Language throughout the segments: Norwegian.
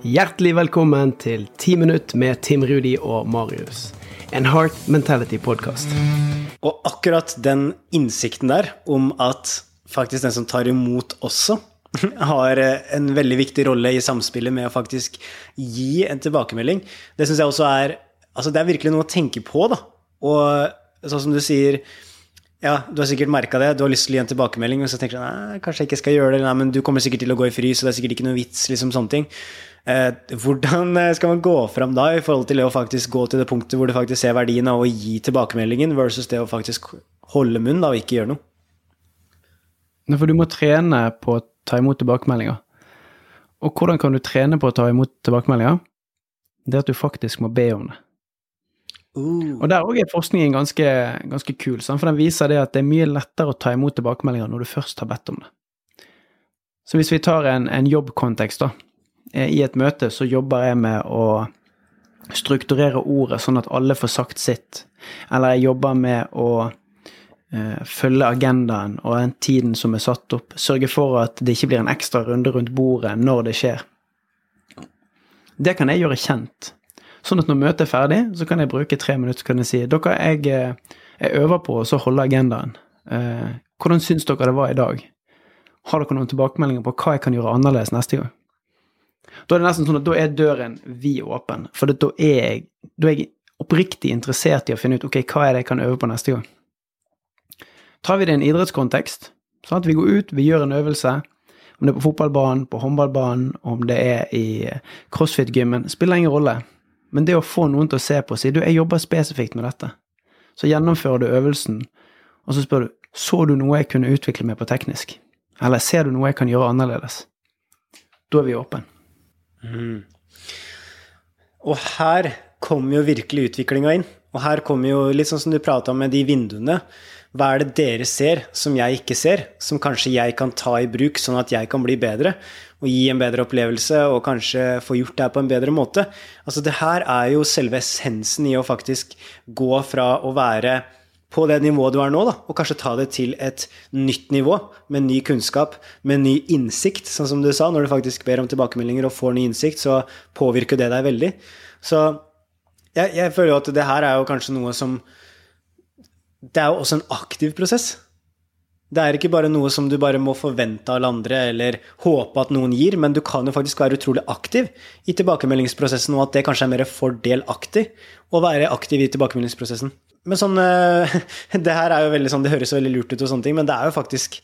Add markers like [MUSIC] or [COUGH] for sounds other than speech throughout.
Hjertelig velkommen til 10 minutt med Tim Rudi og Marius. En Heart Mentality-podkast. Og akkurat den innsikten der om at faktisk den som tar imot også, [LAUGHS] har en veldig viktig rolle i samspillet med å faktisk gi en tilbakemelding, det syns jeg også er Altså, det er virkelig noe å tenke på, da. Og sånn som du sier ja, du har sikkert merka det. Du har lyst til å gi en tilbakemelding, og så tenker du nei, kanskje jeg ikke skal gjøre det. Nei, men du kommer sikkert til å gå i fry, så det er sikkert ikke noe vits. liksom sånne ting. Eh, hvordan eh, skal man gå fram da i forhold til det å faktisk gå til det punktet hvor du faktisk ser verdien av å gi tilbakemeldingen, versus det å faktisk holde munn da, og ikke gjøre noe? Nei, For du må trene på å ta imot tilbakemeldinger. Og hvordan kan du trene på å ta imot tilbakemeldinger? Det er at du faktisk må be om det. Uh. Og der òg er forskningen ganske, ganske kul, for den viser det at det er mye lettere å ta imot tilbakemeldinger når du først har bedt om det. Så hvis vi tar en, en jobbkontekst, da, Eh, i et møte så jobber jeg med å strukturere ordet sånn at alle får sagt sitt. Eller jeg jobber med å eh, følge agendaen og den tiden som er satt opp. Sørge for at det ikke blir en ekstra runde rundt bordet når det skjer. Det kan jeg gjøre kjent. Sånn at når møtet er ferdig, så kan jeg bruke tre minutter så kan jeg si dere, jeg, eh, jeg øver på å holde agendaen. Eh, hvordan syns dere det var i dag? Har dere noen tilbakemeldinger på hva jeg kan gjøre annerledes neste gang? Da er det nesten sånn at da er døren vid åpen. For da er, jeg, da er jeg oppriktig interessert i å finne ut ok, hva er det jeg kan øve på neste gang. Tar vi det i en idrettskontekst, sånn at vi går ut, vi gjør en øvelse, om det er på fotballbanen, på håndballbanen, om det er i crossfit-gymmen, spiller ingen rolle. Men det å få noen til å se på og si du, jeg jobber spesifikt med dette, så gjennomfører du øvelsen, og så spør du så du noe jeg kunne utvikle meg på teknisk, eller ser du noe jeg kan gjøre annerledes? Da er vi åpne. Mm. Og her kommer jo virkelig utviklinga inn. Og her kommer jo litt sånn som du prata om med de vinduene. Hva er det dere ser som jeg ikke ser, som kanskje jeg kan ta i bruk, sånn at jeg kan bli bedre og gi en bedre opplevelse og kanskje få gjort det her på en bedre måte? Altså, det her er jo selve essensen i å faktisk gå fra å være på det nivået du er nå, da, og kanskje ta det til et nytt nivå, med ny kunnskap, med ny innsikt, sånn som du sa. Når du faktisk ber om tilbakemeldinger og får ny innsikt, så påvirker det deg veldig. Så jeg, jeg føler jo at det her er jo kanskje noe som Det er jo også en aktiv prosess. Det er ikke bare noe som du bare må forvente av alle andre eller håpe at noen gir, men du kan jo faktisk være utrolig aktiv i tilbakemeldingsprosessen, og at det kanskje er mer fordelaktig å være aktiv i tilbakemeldingsprosessen men sånn eh, [LAUGHS] Det her er jo veldig sånn Det høres veldig lurt ut og sånne ting, men det er jo faktisk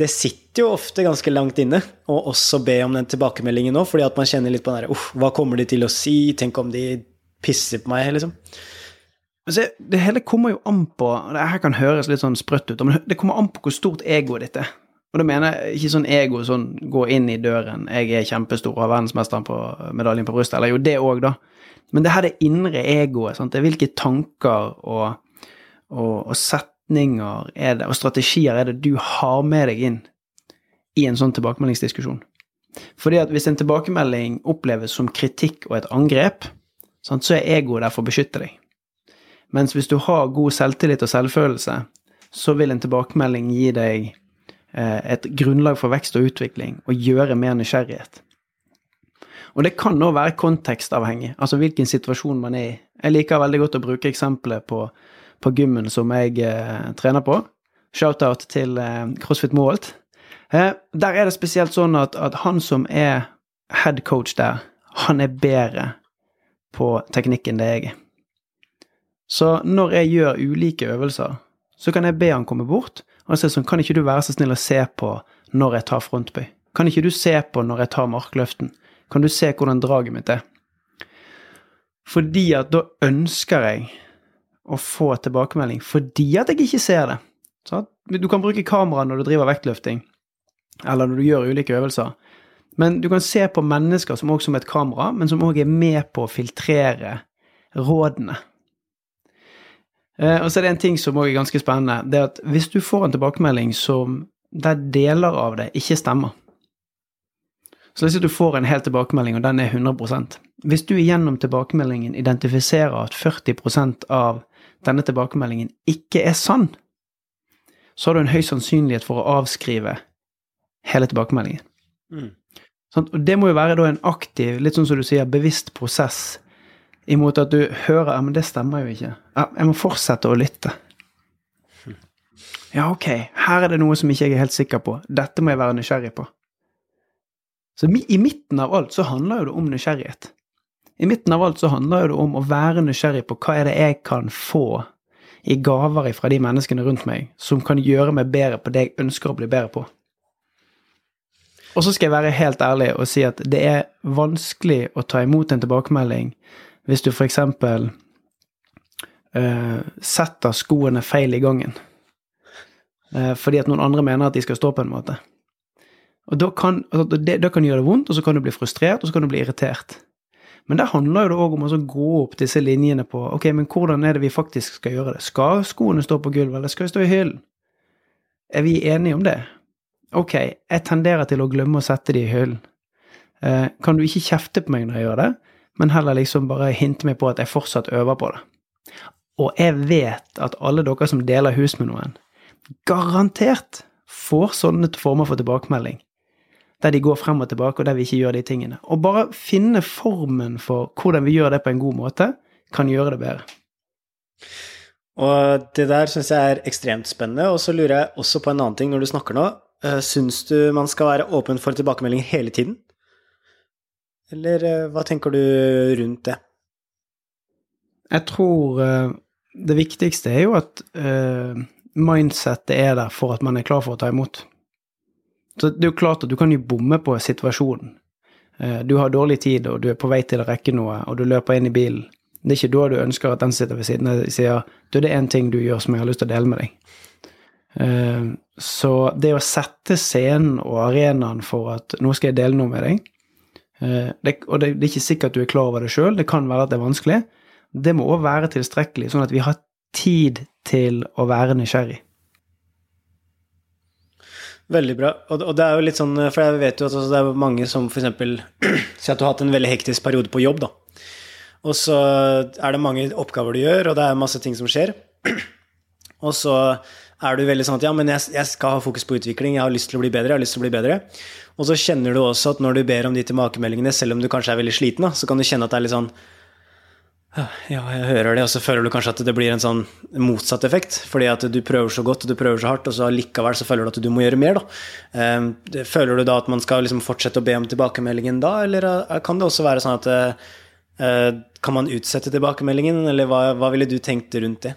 Det sitter jo ofte ganske langt inne å også be om den tilbakemeldingen nå, fordi at man kjenner litt på den derre Uff, hva kommer de til å si? Tenk om de pisser på meg, liksom. Altså, det hele kommer jo an på Det her kan høres litt sånn sprøtt ut, men det kommer an på hvor stort egoet ditt er. Og da mener jeg ikke sånn ego, sånn gå inn i døren, jeg er kjempestor og har verdensmesteren på medaljen på brystet, eller jo, det òg, da. Men det her det indre egoet, sant? det er hvilke tanker og, og, og, setninger er det, og strategier er det du har med deg inn i en sånn tilbakemeldingsdiskusjon. Fordi at hvis en tilbakemelding oppleves som kritikk og et angrep, sant, så er egoet der for å beskytte deg. Mens hvis du har god selvtillit og selvfølelse, så vil en tilbakemelding gi deg eh, et grunnlag for vekst og utvikling og gjøre mer nysgjerrighet. Og det kan òg være kontekstavhengig, altså hvilken situasjon man er i. Jeg liker veldig godt å bruke eksempelet på, på gymmen som jeg eh, trener på. Shout-out til eh, CrossFit Moholt. Eh, der er det spesielt sånn at, at han som er head coach der, han er bedre på teknikken det jeg er. Så når jeg gjør ulike øvelser, så kan jeg be han komme bort og si sånn Kan ikke du være så snill å se på når jeg tar frontbøy? Kan ikke du se på når jeg tar markløften? kan du se hvordan draget mitt er. Fordi at da ønsker jeg å få tilbakemelding fordi at jeg ikke ser det. Så du kan bruke kamera når du driver vektløfting, eller når du gjør ulike øvelser. Men du kan se på mennesker som også som et kamera, men som òg er med på å filtrere rådene. Eh, og så er det en ting som òg er ganske spennende. Det er at hvis du får en tilbakemelding som der deler av det ikke stemmer, så hvis du får en hel tilbakemelding, og den er 100% Hvis du gjennom tilbakemeldingen identifiserer at 40% av denne tilbakemeldingen ikke er sann, så har du en høy sannsynlighet for å avskrive hele tilbakemeldingen. Mm. Sånn, Og det må jo være en aktiv, litt sånn som du sier, bevisst prosess imot at du hører ja, men det stemmer jo ikke. Ja, jeg må fortsette å lytte. Ja, ok, her er det noe som ikke jeg er helt sikker på. Dette må jeg være nysgjerrig på. Så i midten av alt så handler jo det om nysgjerrighet. I midten av alt så handler jo det om å være nysgjerrig på hva er det jeg kan få i gaver fra de menneskene rundt meg, som kan gjøre meg bedre på det jeg ønsker å bli bedre på. Og så skal jeg være helt ærlig og si at det er vanskelig å ta imot en tilbakemelding hvis du f.eks. Uh, setter skoene feil i gangen. Uh, fordi at noen andre mener at de skal stå på en måte. Og da kan, altså, det, da kan gjøre det vondt, og så kan du bli frustrert, og så kan du bli irritert. Men der handler det òg om å gå opp disse linjene på ok, men hvordan er det vi faktisk skal gjøre det. Skal skoene stå på gulvet, eller skal de stå i hyllen? Er vi enige om det? Ok, jeg tenderer til å glemme å sette de i hyllen. Uh, kan du ikke kjefte på meg når jeg gjør det, men heller liksom bare hinte meg på at jeg fortsatt øver på det. Og jeg vet at alle dere som deler hus med noen, garantert får sånne former for tilbakemelding. Der de går frem og tilbake, og der vi ikke gjør de tingene. Og bare finne formen for hvordan vi gjør det på en god måte, kan gjøre det bedre. Og det der syns jeg er ekstremt spennende. Og så lurer jeg også på en annen ting når du snakker nå. Eh, syns du man skal være åpen for tilbakemelding hele tiden? Eller eh, hva tenker du rundt det? Jeg tror uh, det viktigste er jo at uh, mindsettet er der for at man er klar for å ta imot. Så det er jo klart at du kan jo bomme på situasjonen. Du har dårlig tid, og du er på vei til å rekke noe, og du løper inn i bilen. Det er ikke da du ønsker at den sitter ved siden av deg og sier du, det er én ting du gjør som jeg har lyst til å dele med deg. Så det å sette scenen og arenaen for at nå skal jeg dele noe med deg, Eh, det, og det, det, er ikke sikkert at du er klar over det sjøl, det kan være at det er vanskelig. Det må òg være tilstrekkelig, sånn at vi har tid til å være nysgjerrig. Veldig bra. Og, det er jo litt sånn, for jeg vet jo at det er mange som f.eks. [CLEARS THROAT] sier at du har hatt en veldig hektisk periode på jobb, da. Og så er det mange oppgaver du gjør, og det er masse ting som skjer. [CLEARS THROAT] Og så er du veldig sånn at ja, men jeg, jeg, skal ha fokus på utvikling, jeg har lyst til å bli bedre. jeg har lyst til å bli bedre. Og så kjenner du også at når du ber om de tilbakemeldingene, selv om du kanskje er veldig sliten, da, så kan du kjenne at det er litt sånn ja, jeg hører det, og så føler du kanskje at det blir en sånn motsatt effekt. Fordi at du prøver så godt og du prøver så hardt, og så likevel så føler du at du må gjøre mer. da. Um, føler du da at man skal liksom fortsette å be om tilbakemeldingen da, eller uh, kan det også være sånn at uh, Kan man utsette tilbakemeldingen, eller hva, hva ville du tenkt rundt det?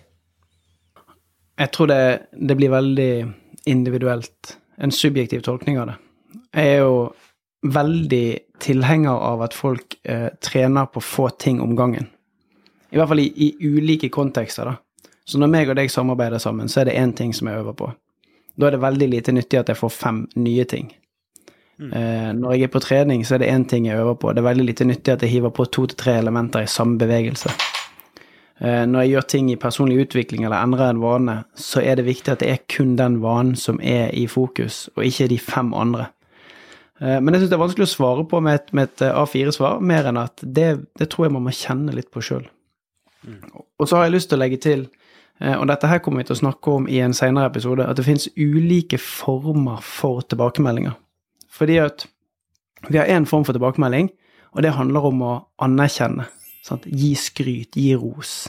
Jeg tror det, det, blir veldig individuelt. En subjektiv tolkning av det. Jeg er jo veldig tilhenger av at folk eh, trener på få ting om gangen. I hvert fall i, i, ulike kontekster, da. Så når meg og deg samarbeider sammen, så er det én ting som jeg øver på. Da er det veldig lite nyttig at jeg får fem nye ting. Mm. Eh, når jeg er på trening, så er det én ting jeg øver på. Det er veldig lite nyttig at jeg hiver på to til tre elementer i samme bevegelse. Eh, når jeg gjør ting i personlig utvikling eller endrer en vane, så er det viktig at det er kun den vanen som er i fokus, og ikke de fem andre. Eh, men jeg syns det er vanskelig å svare på med et, et eh, A4-svar, mer enn at det, det, tror jeg man må kjenne litt på sjøl. Mm. Og så har jeg lyst til å legge til, og dette her kommer vi til å snakke om i en senere episode, at det finnes ulike former for tilbakemeldinger. Fordi at vi har én form for tilbakemelding, og det handler om å anerkjenne. Sant? Gi skryt, gi ros.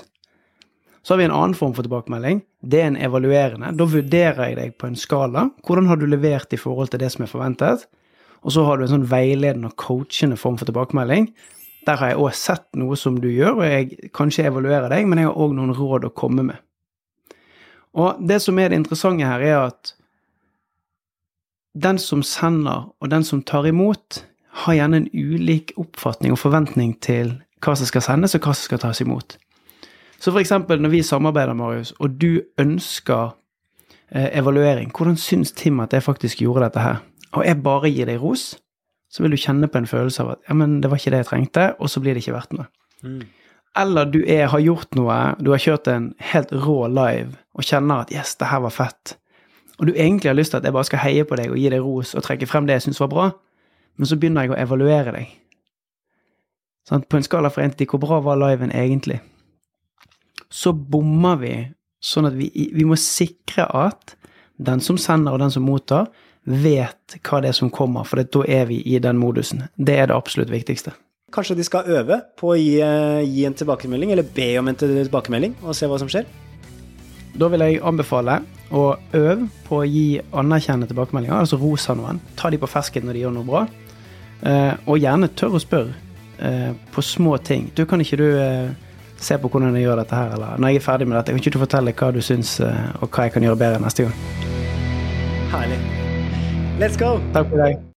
Så har vi en annen form for tilbakemelding. Det er en evaluerende. Da vurderer jeg deg på en skala. Hvordan har du levert i forhold til det som er forventet? Og så har du en sånn veiledende og coachende form for tilbakemelding. Der har jeg òg sett noe som du gjør, og jeg kanskje evaluerer deg, men jeg har òg noen råd å komme med. Og det som er det interessante her, er at den som sender, og den som tar imot, har gjerne en ulik oppfatning og forventning til hva som skal sendes, og hva som skal tas imot. Så eksempel når vi samarbeider, Marius, og du ønsker eh, evaluering, hvordan syns Tim at jeg faktisk gjorde dette her? Og jeg bare gir deg ros, så vil du kjenne på en følelse av at ja, men det var ikke det jeg trengte, og så blir det ikke verdt noe. Mm. Eller du er, har gjort noe, du har kjørt en helt rå live og kjenner at yes, det her var fett. Og du egentlig har lyst til at jeg bare skal heie på deg og gi deg ros og trekke frem det jeg syns var bra, men så begynner jeg å evaluere deg. Sånn, på en skala fra 1 til 10, hvor bra var liven egentlig? Så bommer vi, sånn at vi, vi må sikre at den som sender og den som mottar, vet hva det er som kommer, for da er vi i den modusen. Det er det absolutt viktigste. Kanskje de skal øve på å gi, eh, gi en tilbakemelding, eller be om en tilbakemelding, og se hva som skjer? Da vil jeg anbefale å øve på å gi anerkjennende tilbakemeldinger, altså rosa noen. Ta de på fersken når de gjør noe bra. Eh, og gjerne tør å spørre eh, på små ting. Du, kan ikke du se på hvordan jeg gjør dette her, eller når jeg er ferdig med dette, kan ikke du fortelle hva du syns, og hva jeg kan gjøre bedre neste gang? Herlig. Let's go! Takk for deg.